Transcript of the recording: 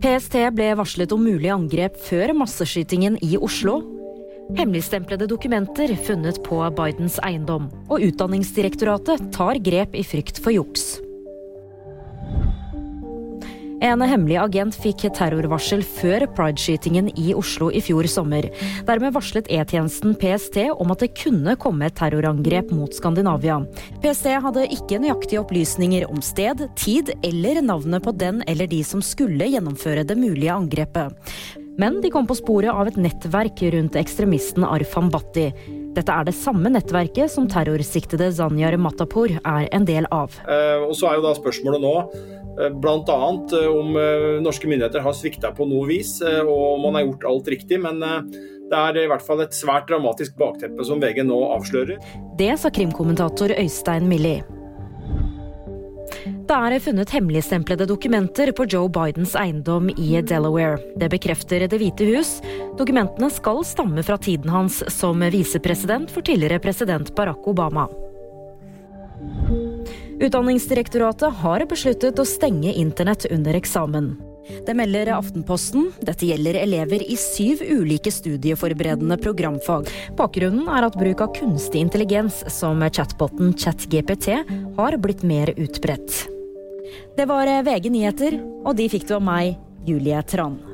PST ble varslet om mulig angrep før masseskytingen i Oslo. Hemmeligstemplede dokumenter funnet på Bidens eiendom. Og Utdanningsdirektoratet tar grep i frykt for juks. En hemmelig agent fikk terrorvarsel før prideskytingen i Oslo i fjor sommer. Dermed varslet E-tjenesten PST om at det kunne komme et terrorangrep mot Skandinavia. PST hadde ikke nøyaktige opplysninger om sted, tid eller navnet på den eller de som skulle gjennomføre det mulige angrepet. Men de kom på sporet av et nettverk rundt ekstremisten Arfan Bhatti. Dette er det samme nettverket som terrorsiktede Zanyar Matapour er en del av. Eh, og så er jo da spørsmålet nå Eh, Bl.a. Eh, om norske myndigheter har svikta på noe vis, og om man har gjort alt riktig. Men det er i hvert fall et svært dramatisk bakteppe som VG nå avslører. Det sa krimkommentator Øystein Millie. Det er funnet hemmeligstemplede dokumenter på Joe Bidens eiendom i Delaware. Det bekrefter Det hvite hus. Dokumentene skal stamme fra tiden hans som visepresident for tidligere president Barack Obama. Utdanningsdirektoratet har besluttet å stenge internett under eksamen. Det melder Aftenposten. Dette gjelder elever i syv ulike studieforberedende programfag. Bakgrunnen er at bruk av kunstig intelligens, som chatboten ChatGPT, har blitt mer utbredt. Det var VG nyheter, og de fikk du av meg, Julie Tran.